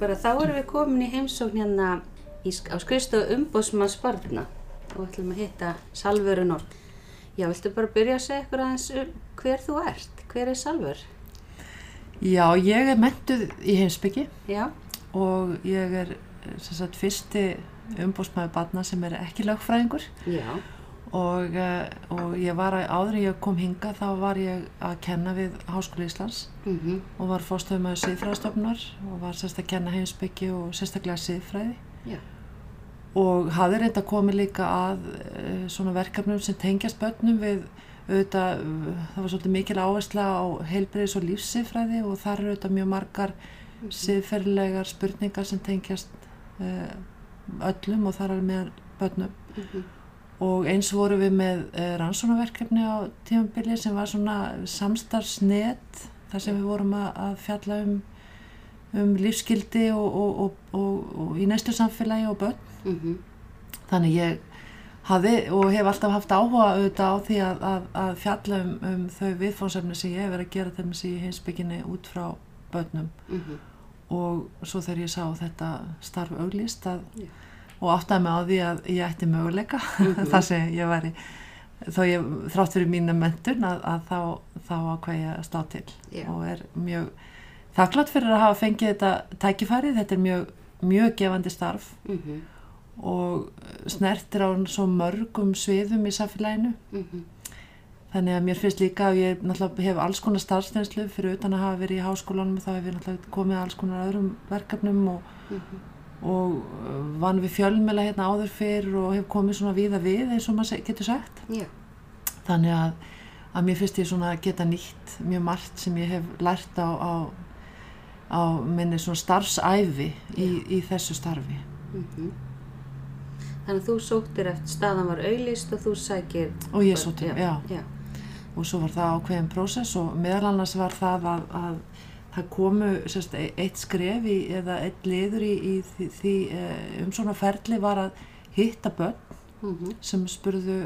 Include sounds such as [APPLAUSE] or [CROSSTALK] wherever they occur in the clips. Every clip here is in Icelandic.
bara þá erum við komin í heimsókn hérna í, á skrifstofu umbóðsmanns barna og ætlum að hitta Salvöru Nord. Já, viltu bara byrja að segja ykkur aðeins um hver þú ert? Hver er Salvör? Já, ég er mentuð í heimsbyggi Já, og ég er eh, sagt, fyrsti umbóðsmaður barna sem er ekki lögfræðingur já, og, eh, og ég var að, áður ég kom hinga þá var ég að kenna við Háskóla Íslands. Mhm, og var fórstöðumæður siðfræðastofnunar og var sérst að kenna heimsbyggi og sérstaklega siðfræði. Já, og hafði reynda komið líka að uh, svona verkefnum sem tengjast börnum við auðvitað, uh, það var svolítið mikil áhersla á heilbreyðis og lífsiðfræði og þar eru auðvitað mjög margar siðferðilegar spurningar sem tengjast öllum og þar er með börnum. Mhm, og eins voru við með uh, rannsónaverkefni á tímabili sem var svona samstarfsnet þar sem við vorum að, fjalla um, um lífskildi og, og, og, og, og í næstu samfélagi og börn. Mhm, þannig ég hafði og hef alltaf haft áhuga auðvitað á því að, að, að fjalla um, um þau viðfónsefni sem ég hef verið að gera þeim sem í hinsbygginni út frá börnum. Mhm, og svo þegar ég sá þetta starf auglist að, Já. Og áttaði mig á því að ég ætti möguleika. Mhm. [LAUGHS] þar sem ég væri þó ég þrátt fyrir mína mentun að, að þá, þá ákveð ég að stá til. Já. og er mjög þakklátt fyrir að hafa fengið þetta tækifæri, þetta er mjög, mjög gefandi starf. Mhm, og snertir á svo mörgum sviðum í samfélaginu. Mhm, þannig að mér finnst líka að ég hef alls konar starfstenslu fyrir utan að hafa verið í háskólanum þá hef ég náttúrulega komið að alls konar öðrum verkefnum og, mhm, og uh, vann við fjölmela hérna áður fyrr og hef komið svona víða við eins og maður getur sagt. Já, þannig að, að mér finnst ég svona geta nýtt mjög margt sem ég hef lært á, á, á minni svona starfsæfi í, í þessu starfi. Mhm. Þannig að þú sóttir eftir staðan var auðlist og þú sækir... og ég svo til, já. Já, og svo var það ákveðin prósess og meðal annars var það að, að það komu sérst, e- eitt skref í, eða eitt liður í, í því, því eh, um svona ferli var að hitta börn mhm, sem spurðu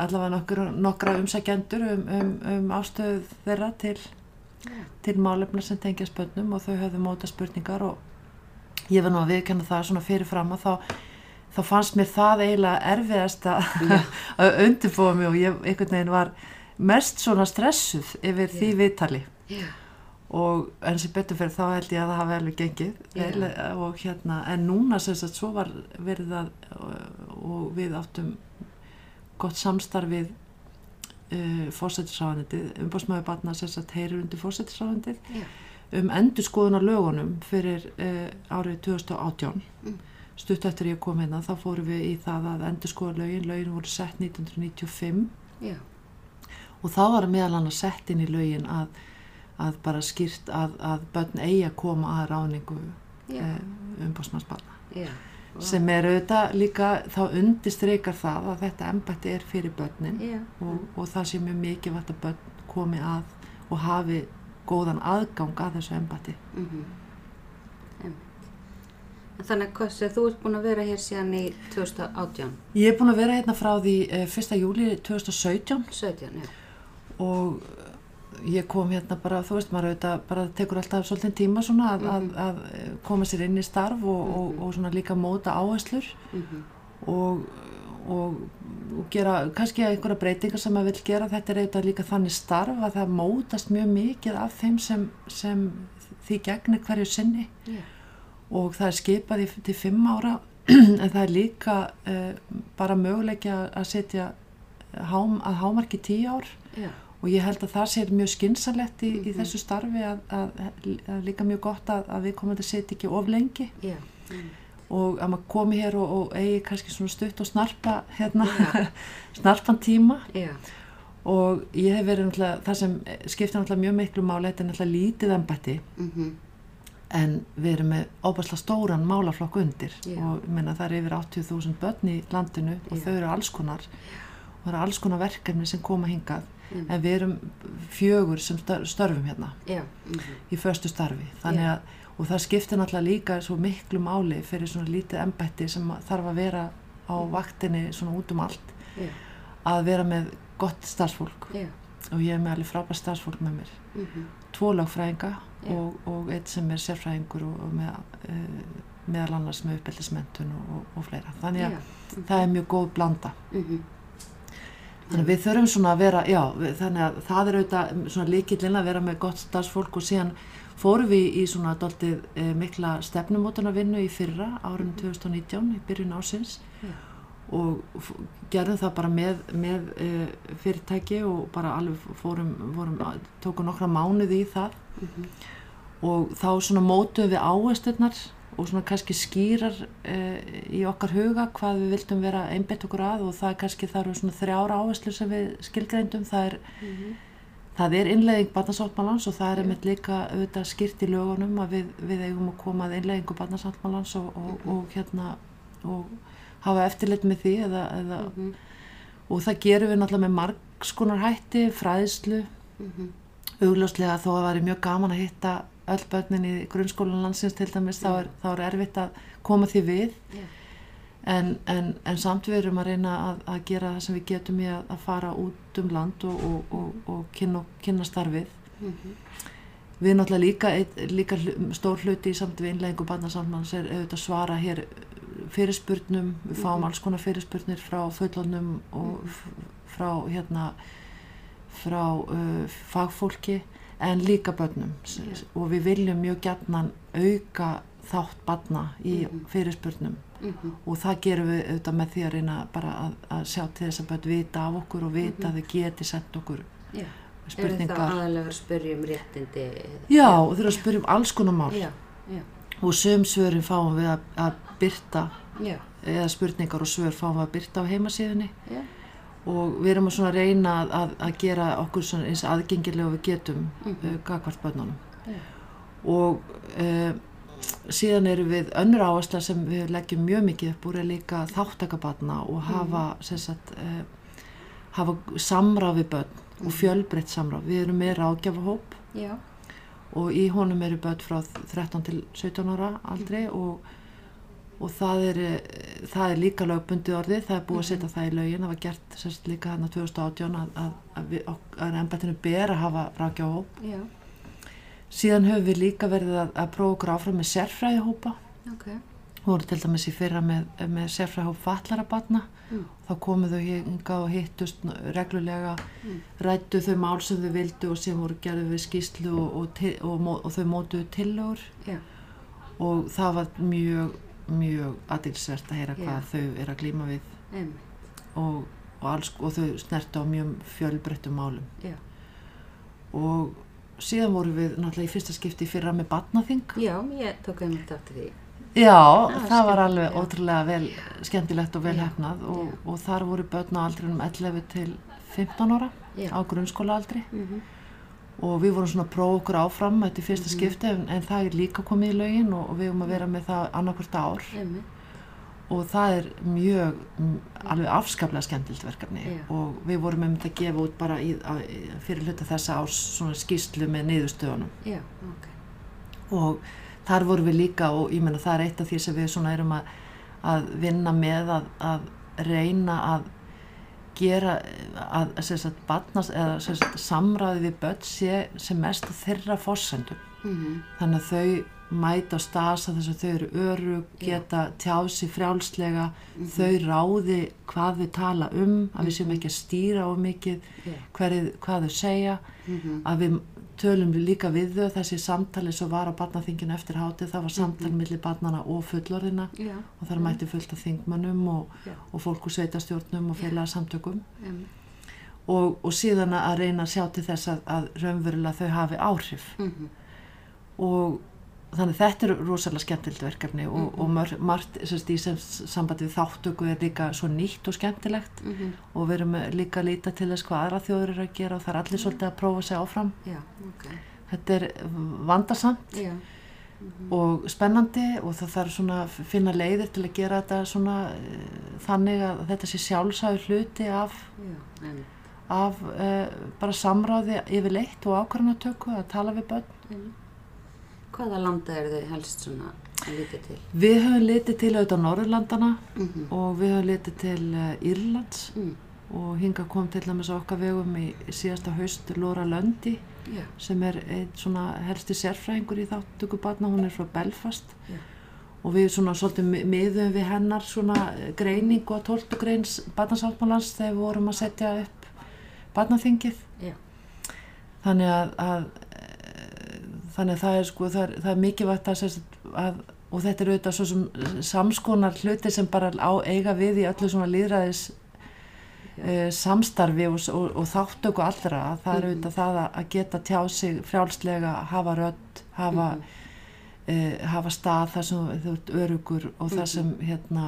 allavega nokkra, nokkra umsækjendur um, um, um ástöðu þeirra til, já, til málefna sem tengjast börnum og þau höfðu móta spurningar og ég var nú að viðkenna það svona fyrirfram og þá þá fannst mér það eiginlega erfiðast að [LAUGHS] að undirbúa mig og ég einhvern veginn var mest svona stressuð yfir því viðtali. Já, og en sem betur fyrir þá held ég að það hafi alveg gengið. Vel, og hérna, en núna sem sagt svo var verið að og, og við áttum gott samstarf við uh, fósættisráðanitið, umbásmaður batna sem sagt heyrir undir fósættisráðanitið já, um endur skoðun á lögunum fyrir uh, árið 2018 Mm. stutt eftir ég kom hérna þá fórum við í það að endur skoða lögin. Lögin voru sett 1995 já, og þá var meðal annars sett inn í lögin að, að bara skýrt að, að börn eigi að koma að ráningu já, uh, umbásmannsbarna já. sem er auðvitað líka þá undirstreikar það að þetta embætti er fyrir börnin Já, og, og það sé mjög mikið að börn komi að og hafi góðan aðgang að þessu embætti. Einmitt. En Þannig að sem þú ert búin að vera hér síðan í 2018, Ég er búin að vera hérna frá því uh, 1. júli 2017 17, já, og ég kom hérna bara, þú veist, maður auðvitað bara tekur alltaf svolítið tíma svona að, Mhm. að, að eh, koma sér inn í starf og, og, og svona líka móta áherslur mhm, og, og, og gera kannski einhverja breytingar sem maður vil gera. Þetta er auðvitað líka þannig starf að það mótast mjög mikið af þeim sem, sem því gegnir hverju sinni. Já, og það er skipað í, til fimm ára [CLEARS THROAT] en það er líka uh, bara möguleiki að setja hám, að hámarki tíu ár. Já, og ég held að það sé mjög skynsalegt í, í Mhm. þessu starfi að, að, að líka mjög gott að, að við komum að setja ekki of lengi. Já, einmitt. og að maður komi hér og, og eigi kannski svona stutt og snarpa hérna, Já. [LAUGHS] snarpan tíma. Já, og ég hef verið náttúrulega, það sem skiptir náttúrulega mjög miklu máli, þetta er náttúrulega lítið embætti. Mhm, en við erum með óbærslega stóran málaflokk undir. Og ég meina það er yfir 80.000 börn í landinu og þau eru alls konar. Og það eru alls konar verkefni sem koma hingað einmitt. en við erum fjögur sem stör- störfum hérna já, mhm, í förstu starfi þannig Já. að, og það skiptir náttúrulega líka svo miklu máli fyrir svona lítið embætti sem þarf að vera á vaktinni svona út um allt já, að vera með gott starfsfólk og ég er með alveg frábært starfsfólk með mér mhm, tvo lögfræðinga Já. og, og eitt sem er sérfræðingur og, og með, uh, meðal annars með uppeldismentun og, og, og fleira. Þannig að það er mjög góð blanda. Mhm. Þannig við þurfum svona að vera, já, við, þannig að það er auðvitað svona líkillinn að vera með gott starfsfólk og síðan fórum við í svona doldið e, mikla stefnumótunarvinnu í fyrra, árunum 2019, í byrjun ásins Já. og gerðum það bara með, með e, fyrirtæki og bara alveg fórum, vorum, tókum nokkra mánuði í það Mhm. og þá svona mótuðum við áherslunar og svona kannski skýrar e, í okkar huga hvað við vildum vera einbett okkur að og það er kannski það eru svona þrjára áherslu sem við skilgreindum það er, Mhm. það er innlegging barnasáttmálans og það er einmitt líka auðvitað skýrt í lögunum að við, við eigum að koma að innleggingu barnasáttmálans og, og, Mhm. og hérna og hafa eftirlit með því eða, eða, Mhm. og það gerum við náttúrulega með margskonar hætti, fræðslu Mhm. augljóslega þó að það væri mjög gaman að hitta öll börnin í grunnskólan landsins til dæmis þá er, þá er erfitt að koma því við Já. en, en, en samt við erum að reyna að, að gera það sem við getum í að, að fara út um land og, og, og, og kynna, kynna starfið Mhm. við erum náttúrulega líka, líka stór hluti í samt við innleggingu barnasammanns er auðvitað að svara hér fyrirspurnum, við fáum Mhm. alls konar fyrirspurnir frá fullonum og f- frá hérna frá uh, fagfólki en líka börnum Já. og við viljum mjög gjarnan auka þátt barna í Mhm. fyrirspurnum Mhm. og það gerum við auðvitað með því að reyna bara að, að sjá til þess að börn vita af okkur og vita Mhm. að þau geti sendt okkur Já. Eru það spurningar aðalega að spyrja um réttindi? Já, og þurfa að spyrja um alls konar mál Já, já, og söm svörin fáum við að, að byrta já, eða spurningar og svör fáum við að byrta á heimasíðunni já. Og við erum að reyna að, að, að gera okkur svona eins aðgengilega við getum Mhm. uh, gagvart börnunum. Já. og uh, síðan eru við önnur áhersla sem við leggjum mjög mikið upp úr er líka þáttakabatna og hafa sem sagt uh, hafa samráð við börn og fjölbreytt samráð. Við erum með ráðgjafahóp Já, og í honum eru börn frá 13 til 17 ára aldrei og, og það, er, eh, það er líka lögbundið orðið, það er búið að setja það í lögin, það var gert sérst líka hann 2018 að, að, að, embættinu ber að hafa rákjáhóp. já, Síðan höfum við líka verið að, að prófa okkur áfram með sérfræðihópa, ok. við vorum til dæmis í fyrra með, með sérfræðihóp fallara batna, Mm. þá komu þau hingað og hittust reglulega, Mm. rættu þau mál sem þau vildu og sem voru gerðu við skýslu og, og, og, og, og þau mótuðu tillögur Já, og það var mjög, mjög aðilsvert að heyra hvað þau eru að glíma við. Og, og, alls, og þau snertu á mjög fjölbreyttum málum. Já. og síðan vorum við náttúrulega í fyrsta skipti fyrra með batnaþing Já, ég tók einmitt aftur því. Já, Ah, það var alveg ótrúlega vel, skemmtilegt og vel hefnað og, og þar voru börn á aldrinum 11 til 15 ára á grunnskólaaldri. Mm og við vorum svona að prófa okkur áfram þetta er fyrsta Mhm. skipti en, en það er líka komið í lögin og, og við erum að vera með það annarkvort ár Emmi, og það er mjög m, alveg afskaplega skemmtilt verkefni Já. og við vorum um þetta að gefa út bara í, að, fyrir hluta þessa árs svona skýslu með niðurstöðunum já, ok. og þar vorum við líka og ég menna það er eitt af því sem við svona erum að, að vinna með að, að reyna að gera að sagt, batnas, eða sagt, samræði við börn sé sem mest þeirra forsendum Mm þannig að þau mæta á stasa þess að þau eru örug, Já. geta tjáð sér frjálslega, þau ráði hvað þau tala um, að við séum ekki að stýra á mikið Já. hverið, hvað þau segja, Mhm. að við tölum við líka við þau, þessi samtali svo var á barnaþinginu eftir hátið, það var samtali millir barnana og fullorðina Já, og þar mætti fullt af þingmönnum og, Já. og fólk úr sveitastjórnum og félagsamtökum emmi. og, og síðan að reyna að sjá til þess að, að raunverulega þau hafi áhrif. Mm og þannig þetta er rosalega skemmtilegt verkefni og, Mhm. og mar, margt sérst, í sambandi við þáttöku er líka svo nýtt og skemmtilegt Mm og við erum líka að líta til þess hvað aðra þjóður eru að gera og það er allir svolítið að prófa sig áfram Já, ok. þetta er vandarsamt Já, og spennandi og það þarf svona að finna leiðir til að gera þetta svona uh, þannig að þetta sé sjálfsæður hluti af, emmi. af uh, bara samráði yfirleitt og ákvarðanatöku að tala við börn. Hvaða landa eru þau helst svona að lítið til? Við höfum litið til auðvitað Norðurlandana Mm og við höfum litið til uh, Írlands mm. og hinga kom til dæmis á okkar vegum í síðasta haust Lóra Löndi Já. sem er einn svona helsti sérfræðingur í þáttöku barna, hún er frá Belfast Já. og við svona svolítið mi- miðum við hennar svona greiningu á 12 greins barnasáttmálans þegar við vorum að setja upp barnaþingið Já. þannig að, að eh, þannig að það er sko það er, það er mikilvægt að, sem sagt, að og þetta er auðvitað svo sem samskonar hluti sem bara á eiga við í öllu svona líðræðis uh, samstarfi og, og, og þáttöku allra það er Mhm. auðvitað það að, að geta tjá sig frjálslega, hafa rödd hafa, uh, hafa stað þar sem þú ert örugur og það Mhm. sem hérna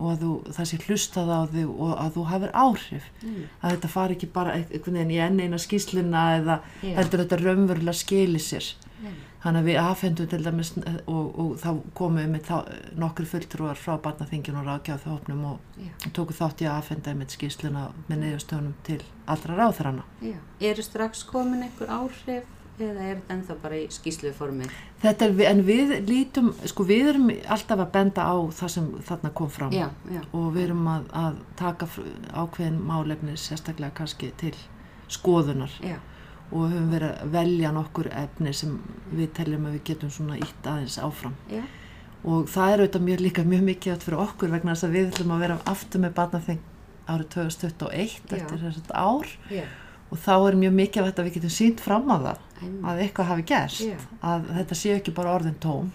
og að þú, það sé hlustað á þig og að þú hafir áhrif Mm. að þetta fari ekki bara einhvern veginn í enn eina skýsluna eða Já. heldur þetta raunverulega skili sér Já. Þannig að við afhendum til dæmis og, og þá komum við með þá, nokkur fulltrúar frá barnaþingin og ráðgjáð þóknum og Já. tóku þátt í að afhenda með skýsluna með niðurstöðunum til allra ráðhrana. Já. Eru strax komin einhver áhrif eða er þetta ennþá bara í skýsluformi? Þetta er, en við lítum, sko við erum alltaf að benda á það sem þarna kom fram Já, já. og við erum að, að taka ákveðin málefni sérstaklega kannski til skoðunar Já. og við höfum verið að velja nokkur efni sem við teljum að við getum svona ítt aðeins áfram. Já. og það er auðvitað mjög líka mjög mikið átt fyrir okkur vegna þess að við ætlum að vera aftur með barnaþing árið 2021 Já. eftir þessart ár Já. Og þá er mjög mikið að við getum sínt fram á það að eitthvað hafi gerst Já. að þetta sé ekki bara orðin tóm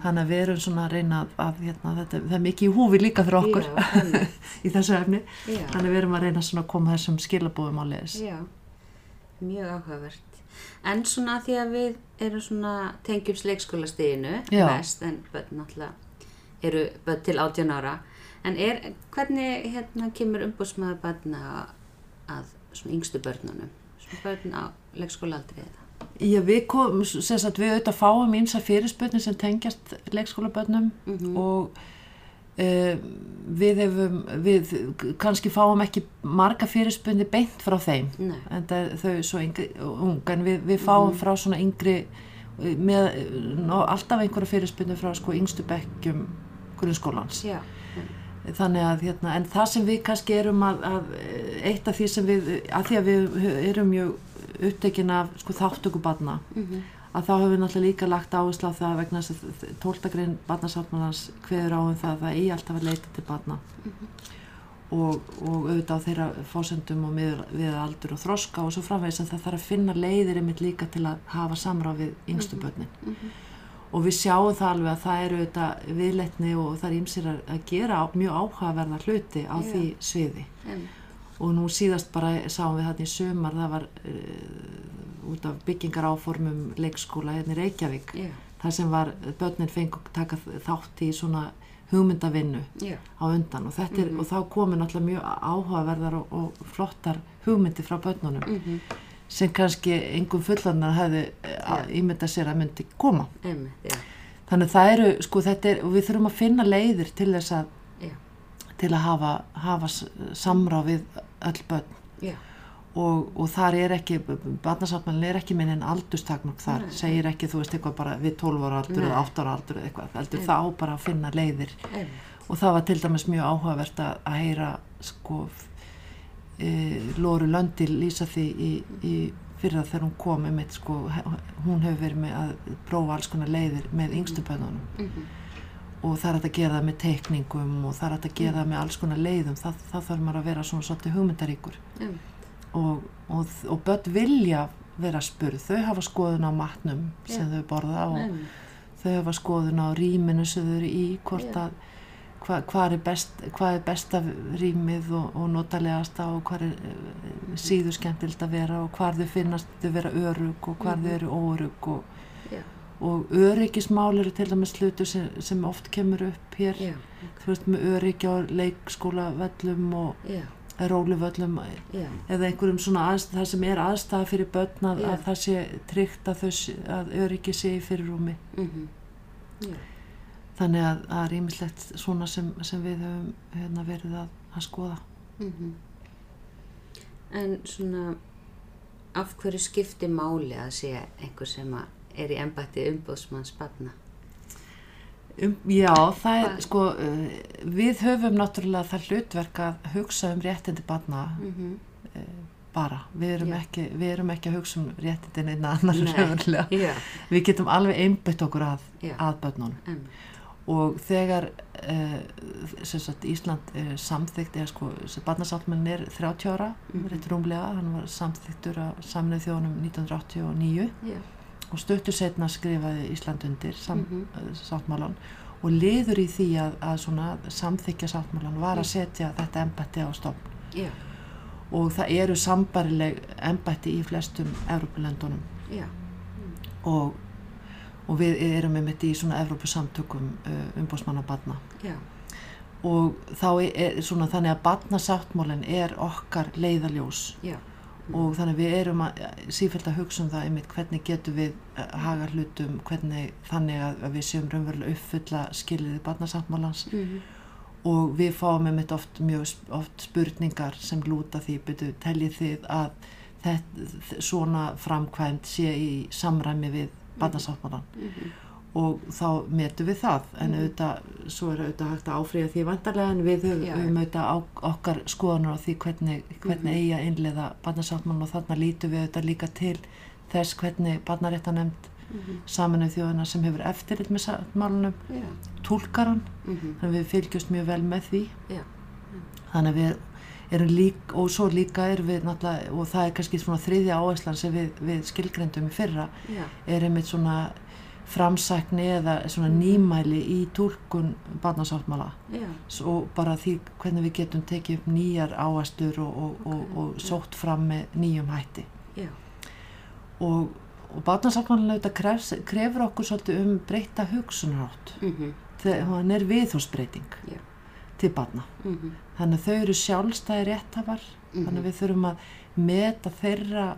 þannig að við erum svona að reyna að, hérna, þetta, það er mikið í húfi líka fyrir okkur einmitt. [LAUGHS] í þessu efni þannig að við erum að reyna svona að koma þessum skilabóðum á leðis Já, mjög áhugavert. En svona því að við erum svona tengjums leikskólasteginu Já. mest, en börn náttúrulega eru til 18 ára. En er, hvernig hérna kemur umbúsmaður barna að svona yngstu börnunum? Svona börn á leikskólaaldri eða? Já, við komum, sem sagt, við auðvitað fáum ímsa fyrirspötni sem tengjast leikskólabönnum Mhm. og uh, við hefum, við kannski fáum ekki marga fyrirspöndi beint frá þeim Nei. en það, þau er svo yngri, ung, en við, við fáum frá svona yngri með ná, alltaf einhverja fyrirspöndi frá sko yngstu bekkjum grunnskólans Já. Þannig að hérna, en það sem við kannski erum að, að eitt af því sem við, að því að við erum mjög upptekin af sko þáttöku barna Mm að þá höfum við náttúrulega líka lagt áherslu á það vegna þess að tóltagrein barnasáttmálans hveður á um það að það eigi alltaf að leita til barna. Og, og auðvitað á þeirra fósendum og við, við aldur og þroska og svo framvegis að það þarf að finna leiðir einmitt líka til að hafa samráð við yngstu börnin og við sjáum það alveg að það eru auðvitað viðleitni og það er ímsir að, gera mjög áhugaverða hluti á Já. því sviði. En, og nú síðast bara sáum við þarna í sömar það var uh, út af byggingar áformum leikskóla hérna í Reykjavík já, þar sem var börnin fengur taka þátt í svona hugmyndavinnu já, á undan. Og þetta er, og þá komu náttúrulega mjög áhugaverðar og, og flottar hugmyndi frá börnunum. Mm sem kannski engum fullannar hefði Já. ímyndað sér að myndi koma. Einmitt, þannig að það eru, sko þetta er við þurfum að finna leiðir til þess að til að hafa, hafa samráð við öll börn. Já, og, og þar er ekki barnasáttmælinn er ekki minn en aldurstakmörk þar. Nei. segir ekki þú veist eitthvað bara við 12 ára aldur Nei. eða 8 ára aldur eða eitthvað. Heldur Nei. það á bara að finna leiðir. Einmitt, og það var til dæmis mjög áhugavert að, að heyra sko Lóru Löndi lýsa því í, í fyrra þegar hún kom einmitt, sko, he- hún hefur verið með að prófa alls konar leiðir með yngstu bönnunum mm og það er að gera það með teikningum og það er að gera það með alls konar leiðum. Það, það þarf maður að vera svona svolítið hugmyndaríkur. Einmitt, og, og, og börn vilja vera spurð, þau hafa skoðun á matnum sem Já. þau borða og einmitt, þau hafa skoðun á rýminu sem þau eru í, hvort Já. að hva, hvað, er best, hvað er besta rýmið og, og notalegasta og hvað er uh, síður skemmtilt að vera og hvar þau finnast þau vera örug og hvar þau Mhm. eru órug og, já, og öryggismál eru til dæmis hlutu sem, sem oft kemur upp hér. Já, þú veist með öryggi á leikskólavöllum og já, róluvöllum já, eða einhverjum svona aðstæð, það sem er aðstæða fyrir börn að, að það sé tryggt að, að öryggi sé í fyrirrúmi. Mhm, já, þannig að það er ýmislegt svona sem, sem við höfum hérna, verið að, að skoða mhm. En svona, af hverju skipti máli að sé einhver sem er í embætti umbóðsmanns barna? um, Já, það er sko uh, við höfum náttúrulega það hlutverk að hugsa um réttindi barna Mm -hmm. bara, við erum, ekki, við erum ekki að hugsa um réttindin einn annar Nei. við getum alveg einbytt okkur að, að börnunum og þegar sem sagt, Ísland er samþygt eða sko, barnasáttmælinn er 30 ára, Mhm. rétt rúmlega hann var samþyktur á samnið þjónum 1989 já, og stöttu setna skrifaði Ísland undir sam, Mhm. mm sáttmálan og liður í því að, að svona samþykja sáttmálan var að Mm. setja þetta embætti á stofn. Já, og það eru sambarileg embætti í flestum Evrópulöndunum. Já, og, og við erum með mitt í svona Evrópusamtökum uh, umbósmanna barna. Já, og þá er, svona þannig að barnasáttmálinn er okkar leiðaljós já, og þannig við erum að, sífælt að hugsa um það einmitt hvernig getum við uh, haga hlutum hvernig þannig að, við séum raunverulega uppfulla skiliði barnasáttmálans. Mhm, og við fáum einmitt oft mjög oft spurningar sem lúta því byrju, teljið þið að þetta, svona framkvæmt sé í samræmi við barnasáttmálan mhm, og þá metum við það en Mhm. auðvitað, svo er auðvitað hægt að áfríða því vandarlega en við höfum, auðvitað okkar skoðanur á því hvernig, hvernig Mhm. eigi að innleiða barnasáttmálan og þarna lítum við auðvitað líka til þess hvernig barnaréttanemnd mhm, saminuð þjóðana sem hefur eftirlit með sáttmálanum já, túlkar hann, mhm, þannig að við fylgjumst mjög vel með því. Já, þannig að við lík og svo líka erum við náttúrulega og það er kannski svona þriðja áherslan sem við, við skilgrendum í fyrra já, er einmitt svona framsækni eða svona nýmæli í túlkun barnasáttmála. Og bara því hvernig við getum tekið upp nýjar áherslur og, og, og, Ok, og sótt fram með nýjum hætti. Já, og, og barnasáttmálan auðvitað krefur okkur svolítið um breyta hugsunarátt mhm, þegar hann er viðhúsbreyting Já. til barna. Mhm, þannig að þau eru sjálfstæði réttafar mhm, þannig að við þurfum að meta þeirra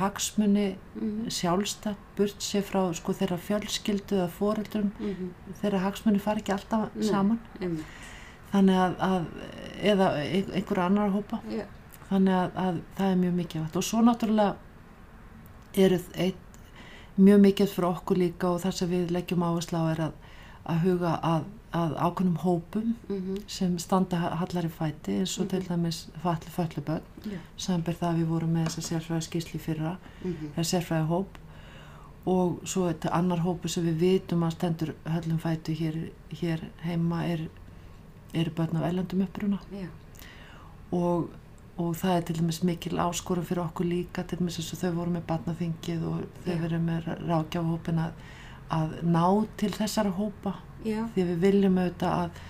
hagsmuni mhm, sjálfstætt burt sér frá sko þeirra fjölskyldu eða foreldrum. Mhm, þeirra hagsmuni fari ekki alltaf saman. þannig að, að eða ein- einhverja annar hópa. Já, þannig að, að það er mjög mikilvægt. Og svo náttúrulega eru mjög mikið fyrir okkur líka og það sem við leggjum áherslu á er að, að huga að, að ákveðnum hópum mhm, sem standa hallar í fæti eins og Mhm. til dæmis falli fölluböld já, samber það að við vorum með þessa sérfræði skýsli fyrra mhm, eða sérfræði hóp og svo þetta annar hópu sem við vitum að stendur höllum fætu hér, hér heima er, er börn af ellendum uppruna. Já, og, og það er til dæmis mikil áskorum fyrir okkur líka til dæmis eins og þau voru með barnaþingið og þau Já. verið með rákjafhópin að, að ná til þessara hópa já, því við viljum auðvitað að,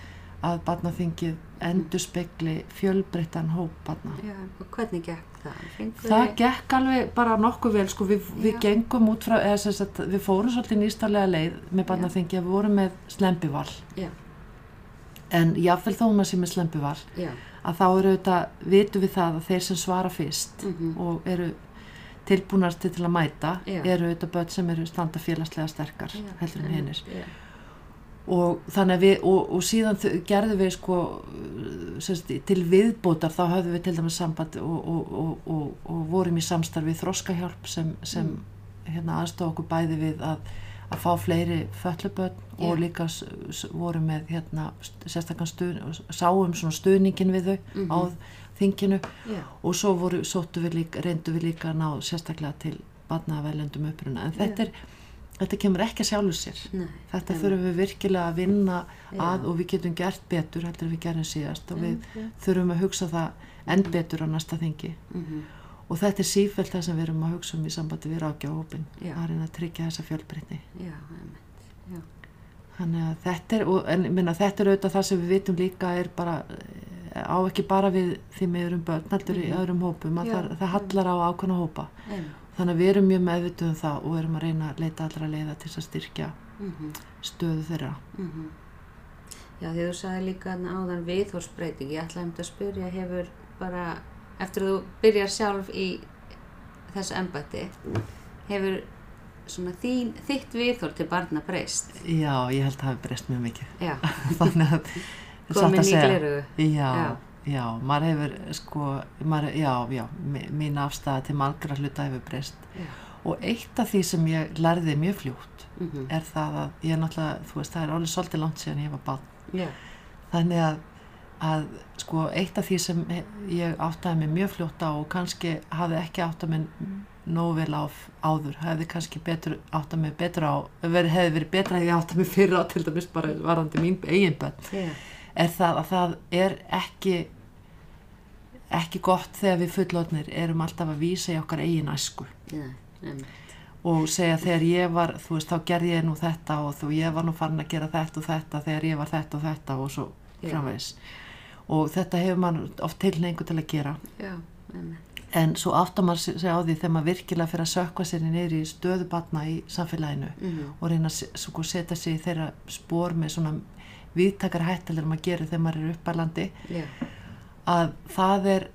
að barnaþingið endur spekli fjölbreyttan hóp barna. Já, og hvernig gekk það? Fenguð Það þið- gekk alveg bara nokkuð vel sko, við, við gengum út frá, sagt, við fórum svolítið nýstarlega leið með barnaþingi að við vorum með slempival Já, en jáfnvel þó maður sem er slempival já, að þá eru auðvitað, vitum við það að þeir sem svara fyrst mhm, og eru tilbúnast til að mæta Já. eru auðvitað börn sem eru standa félagslega sterkar já, heldur en hinnir já, og þannig að við, og, og síðan gerðum við sko sérst, til viðbótar þá höfðum við til dæmis samband og, og, og, og, og vorum í samstarfi þroskahjálp sem, sem Mm. hérna aðstofa okkur bæði við að, að fá fleiri fölluböld og Já. líka vorum með hérna st- sérstakann stuð, sáum svona stuðningin við þau Mhm. á þinginu já, og svo voru, við líka, reyndu við líka að ná sérstaklega til barnavelendum uppruna en þetta, er, þetta kemur ekki að sjálfu sér. Nei, þetta Einmitt. þurfum við virkilega að vinna Já. að og við getum gert betur heldur við gerum síðast og við já, þurfum að hugsa það enn betur á næsta þingi. Mhm, og þetta er sífælt það sem við erum að hugsa um í sambandi við rákjáhópin Já. að reyna að tryggja þessa fjölbreytni. Þannig að þetta er, og, en minna, þetta er auðvitað það sem við vitum líka er bara á ekki bara við því með öðrum börn heldur í Mhm. öðrum hópum að það, það hallar á ákveðna hópa. Einmitt, þannig að við erum mjög meðvituð um það og erum að reyna að leita allra leiða til að styrkja mhm, stöðu þeirra mhm. Já, því þú sagði líka áðan viðhórsbreyting, ég ætlaði um þetta að spyrja, hefur bara, eftir að þú byrjar sjálf í þessu embætti, hefur svona þín, þitt viðhór til barna breyst? Já, ég held að það hafi breyst mjög mikið Já, [LAUGHS] þannig að [LAUGHS] í segja. glerugu. já, Já. Já, maður hefur sko, maður, já, já mín afstæða til margra hluta hefur breyst. Og eitt af því sem ég lærði mjög fljótt Mhm, er það að ég er náttúrulega, þú veist, það er alveg svolítið langt síðan ég var barn. Já, þannig að að sko eitt af því sem ég áttaði mig mjög fljótt á og kannski hafði ekki áttaði mig nóg vel á áður, hefði kannski betur áttaði mig betur á, veri, hefði verið betra að ég áttaði mig fyrir á til dæmis bara varandi mín eigin bönn, Já. Er það að það er ekki ekki gott þegar við fullotnir erum alltaf að vísa í okkar eigin æsku Já. Einmitt. og segja þegar ég var, þú veist, þá gerði ég nú þetta og þú, ég var nú farin að gera þetta og þetta þegar ég var þetta og þetta og svo Já. framvegis og þetta hefur mann oft tilneingu til að gera en svo áttar maður sig á því þegar maður virkilega fyrir að sökva sér niður í stöðu batna í samfélaginu Mhm. og reyna að sko, setja sig í þeirra spór með svona viðtakar hættilegur maður gerir þegar maður er uppalandi Já. að það er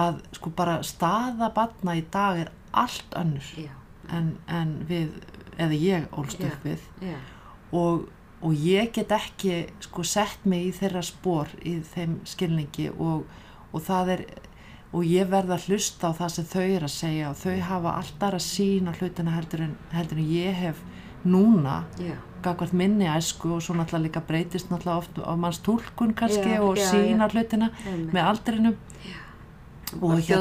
að sko bara staða batna í dag er allt önnur Já. en, en við, eða ég ólst upp við Já. og, og ég get ekki sko sett mig í þeirra spór í þeim skilningi og, og það er og ég verð að hlusta á það sem þau er að segja og þau hafa alltaf að sína hlutina heldur en, heldur en ég hef núna Já. Gagvart minni æsku og svo náttúrulega líka breytist náttúrulega oft á manns túlkun kannski Já, og já, sína já. hlutina Einmitt. með aldrinum Og og hérna-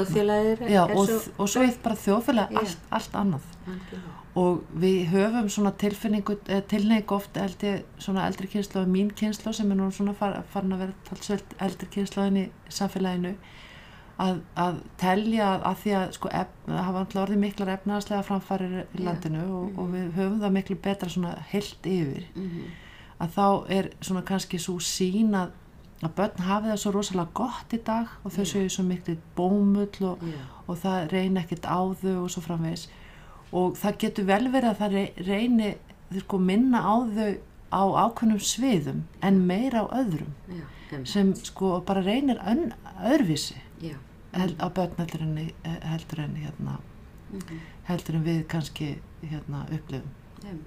er og, svo og svo eitt bara þjóðfélag allt, allt annað Algjörlega. og við höfum svona tilfinningu tilneigu oft held ég svona eldri kynslu og mín kynslu sem er nú svona far, farin að vera talsveld eldri kynsluðin í samfélaginu að, að telja að, því að sko ef, það hafa alltaf orðið miklar efnaðslega framfærir í Já. landinu og, og við höfum það miklu betra svona heilt yfir Mhm. að þá er svona kannski svo sín að, að börn hafi það svo rosalega gott í dag og þau Já. séu svo miklu bómull og, Já. og það reyni ekkert á þau og svo framvegis og það getur vel verið að það rey- reyni sko minna á þau á ákveðnum sviðum en meira á öðrum. Einmitt. sem sko bara reynir öðruvísi. Held, á börn heldur en, heldur en hérna, Mhm. heldur en við kannski hérna upplifum Einmitt.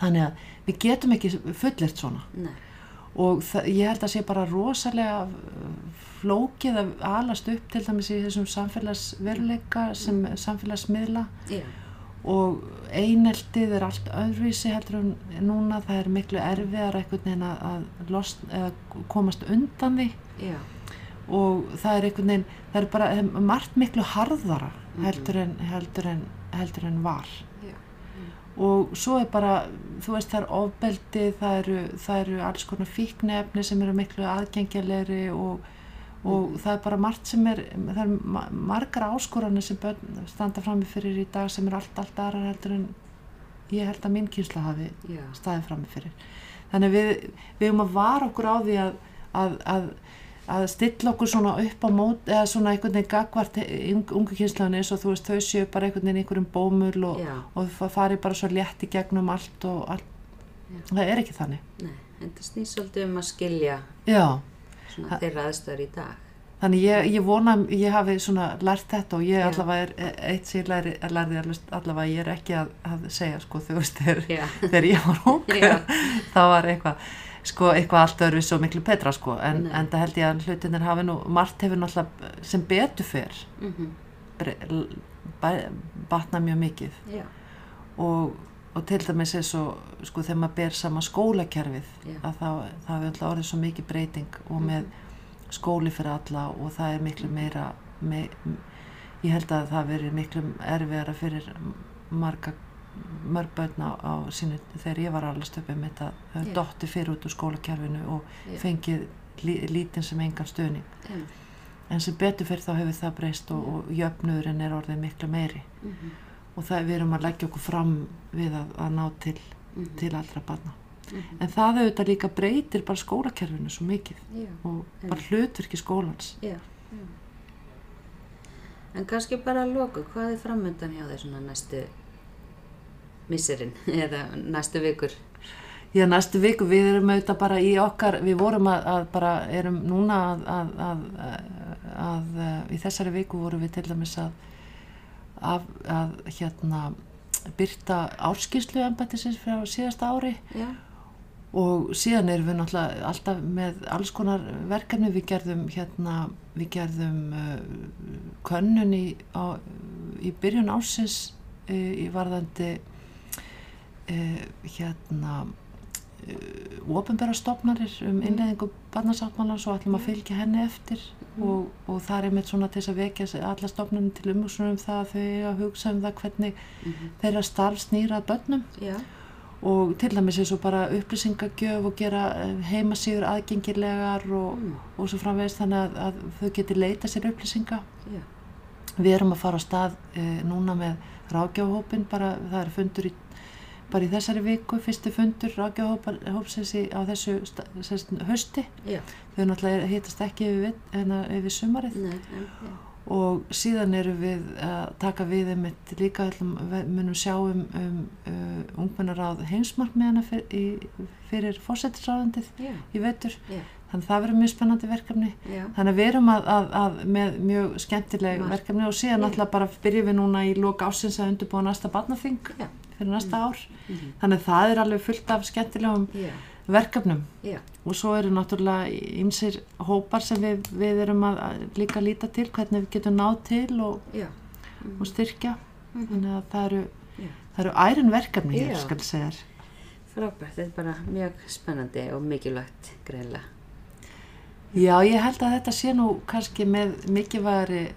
þannig að við getum ekki fullert svona Nei. og ég held að sé bara rosalega uh, flókið að alast upp til dæmis í þessum samfélagsveruleika sem samfélagsmiðla Já. og eineltið er allt öðruvísi heldur en núna það er miklu erfiðar einhvern veginn að, að komast undan því Já. Og það er einhvern veginn það er bara margt miklu harðara Mhm. heldur en, heldur en, heldur en var Já. og svo er bara, þú veist, það er ofbeldi, það eru, það eru alls konar fíknefni sem eru miklu aðgengjalegri og, og Mhm. það er bara margt sem er, það er ma- margar áskoranir sem börn standa frammi fyrir í dag sem eru allt, allt aðrar heldur en ég held að minn kynsla hafi Já. staðið frammi fyrir. Þannig við, við um að vara okkur á því að, að, að að stilla okkur svona upp á mót eða svona einhvern veginn gagvart ungu kynslaðin eins og þú veist þau séu bara einhvern veginn einhverjum bómul og, og það fari bara svo létt í gegnum allt og allt. Það er ekki þannig. Nei. En það snýst svolítið um að skilja já, svona þeirra aðstöður í dag. þannig ég, ég vona ég hafi svona lært þetta og ég Já. allavega er eitt sem ég læri, lærði alveg allavega ég er ekki að, að segja sko þú veist þegar, ég var ung. [LAUGHS] Það var eitthvað sko eitthvað allt öðru svo miklu betra sko. En, en það held ég að hlutinir hafi nú margt hefur náttúrulega sem betur fyrr Mm batna mjög mikið. Já. og, og til dæmis er svo sko þegar maður ber sama skólakerfið Já. að þá, það hefur alltaf orðið svo mikið breyting og með skóli fyrir alla og það er miklu meira me, ég held að það veri miklu erfiðara fyrir marga mörg börn á, á sínu þegar ég var allast upp um þetta Já. dotti fyrir út úr skólakerfinu og Já. fengið lí, lítinn sem engan stöðning Einmitt. en sem betur fyrir þá hefur það breyst og, og jöfnurinn er orðið miklu meiri Mhm. og það við erum að leggja okkur fram við að, að ná til, Mhm. til allra barna Mhm. en það auðvitað líka breytir bara skólakerfinu svo mikið og bara hlutverki skólans. En kannski bara að loka, hvað er framöndan hjá þeir svona næstu misserinn [LAUGHS] eða næstu vikur? Já, næstu viku við erum auðvitað bara í okkar, við vorum að, að bara erum núna að, að, að, í þessari viku vorum við til dæmis að, hérna byrta árskýrslu embættisins fyrir á síðasta ári Já. og síðan erum við náttúrulega alltaf með alls konar verkefni við gerðum hérna, við gerðum uh, könnun í, á, í byrjun ásins uh, í varðandi hérna ofinbæra stofnarir um innleðingu barnasáttmálan svo ætlum að fylgja henni eftir og, og það er einmitt svona til þess að vekja alla stofnunum til umhugsunum um það að þau að hugsa um það hvernig þeirra starf snýra börnum. Já, og til dæmis eins og bara upplýsingagjöf og gera eh, heimasíður aðgengilegar og, og svo framvegist þannig að, að þau geti leita sér upplýsinga. Já, Við erum að fara á stað e, núna með ráðgjáhópin, bara það er fundur í, bara í þessari viku, fyrsti fundur ráðgjáhópsins á þessu sest, hösti. já, Þau náttúrulega hittast ekki yfir, hérna, yfir sumarið. Nei, já, og síðan erum við að taka við einmitt líka, munum sjá um, um uh, ungmennaráð heimsmarkmiðana fyr, fyrir fórsetisráðandið í vetur. já, Þannig að það verður mjög spennandi verkefni. já, Þannig að við erum að, að, að með mjög skemmtileg Margt. verkefni og síðan náttúrulega bara byrjum við núna í loka ásins að undirbúa næsta barnaþing. Já, fyrir næsta ár. mhm, Þannig að það er alveg fullt af skemmtilegum já, verkefnum Mm. og svo eru náttúrulega ýmsir hópar sem við, við erum að að líka líta til hvernig við getum náð til og, og styrkja. Mhm. Þannig að það eru, það eru ærin verkefni hér, skal segja þér. frábært, þetta er bara mjög spennandi og mikilvægt greinlega. Já, ég held að þetta sé nú kannski með mikilvægari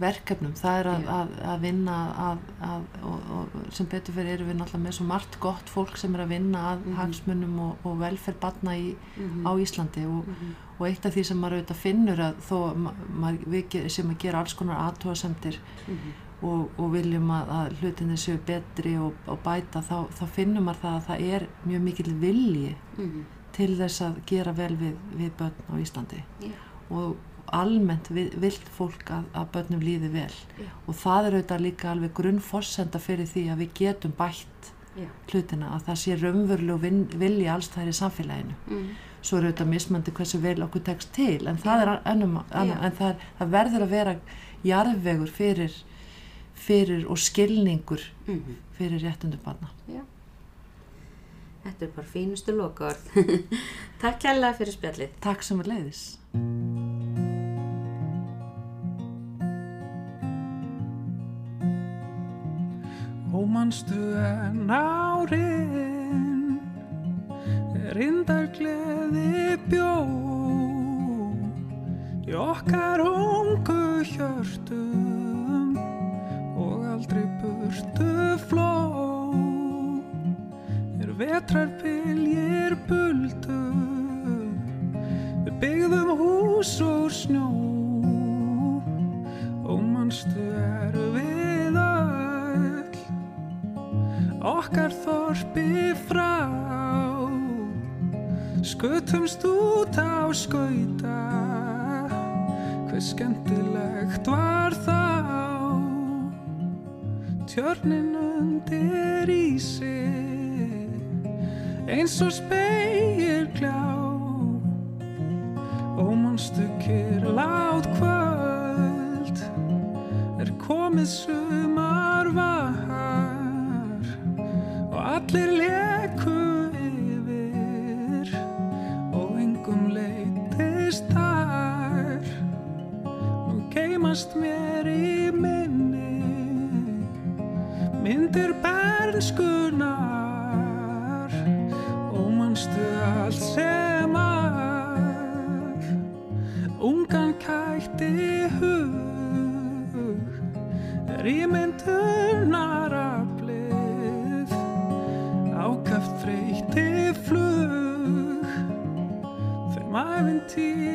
verkefnum. Það er að, að, að vinna að, að, og, og sem betur fyrir erum við náttúrulega með svo margt gott fólk sem er að vinna að Mhm. hagsmunum og, og velferð batna í, Mhm. á Íslandi og, Mhm. og eitt af því sem maður auðvitað finnur að þó við sem að gera alls konar aðtóasemdir Mhm. og, og viljum að, að hlutinni séu betri og, bæta þá, þá finnum maður það að það er mjög mikill vilji Mhm. til þess að gera vel við, við börn á Íslandi Já, og almennt vil, vilt fólk að, að börnum líði vel. Já, og það er auðvitað líka alveg grunnforsenda fyrir því að við getum bætt já, hlutina að það sé raunveruleg vin- vilji alls þær í samfélaginu. Mhm, svo er auðvitað mismandi hversu vel okkur tekst til en það er ennum, annum, Já. en það, er, það verður að vera jarðvegur fyrir, fyrir og skilningur mhm, fyrir réttundum barna. Já. Þetta er bara fínustu lokaord. [LAUGHS] Takk kærlega fyrir spjallið. Takk sem er leiðis Ómanstu en árin Rindar gleði bjó Í okkar ungu hjörtum Og aldrei burtu fló. Er vetrar viljir buldu Við byggðum hús úr snjó Okkar þorpi frá. Skutumst út á skauta. Hver skemmtilegt var þá? Tjörnin undir ísi Eins og speil gljá Ómanstu kyrlátt kvöld Er komið sumar geymast mér í minni. Myndir bernskunar Og manstu allt sem að Ungan kætti hug Er í myndunar aflið Ákaft þreytti flug. Þeim æfintýra heimi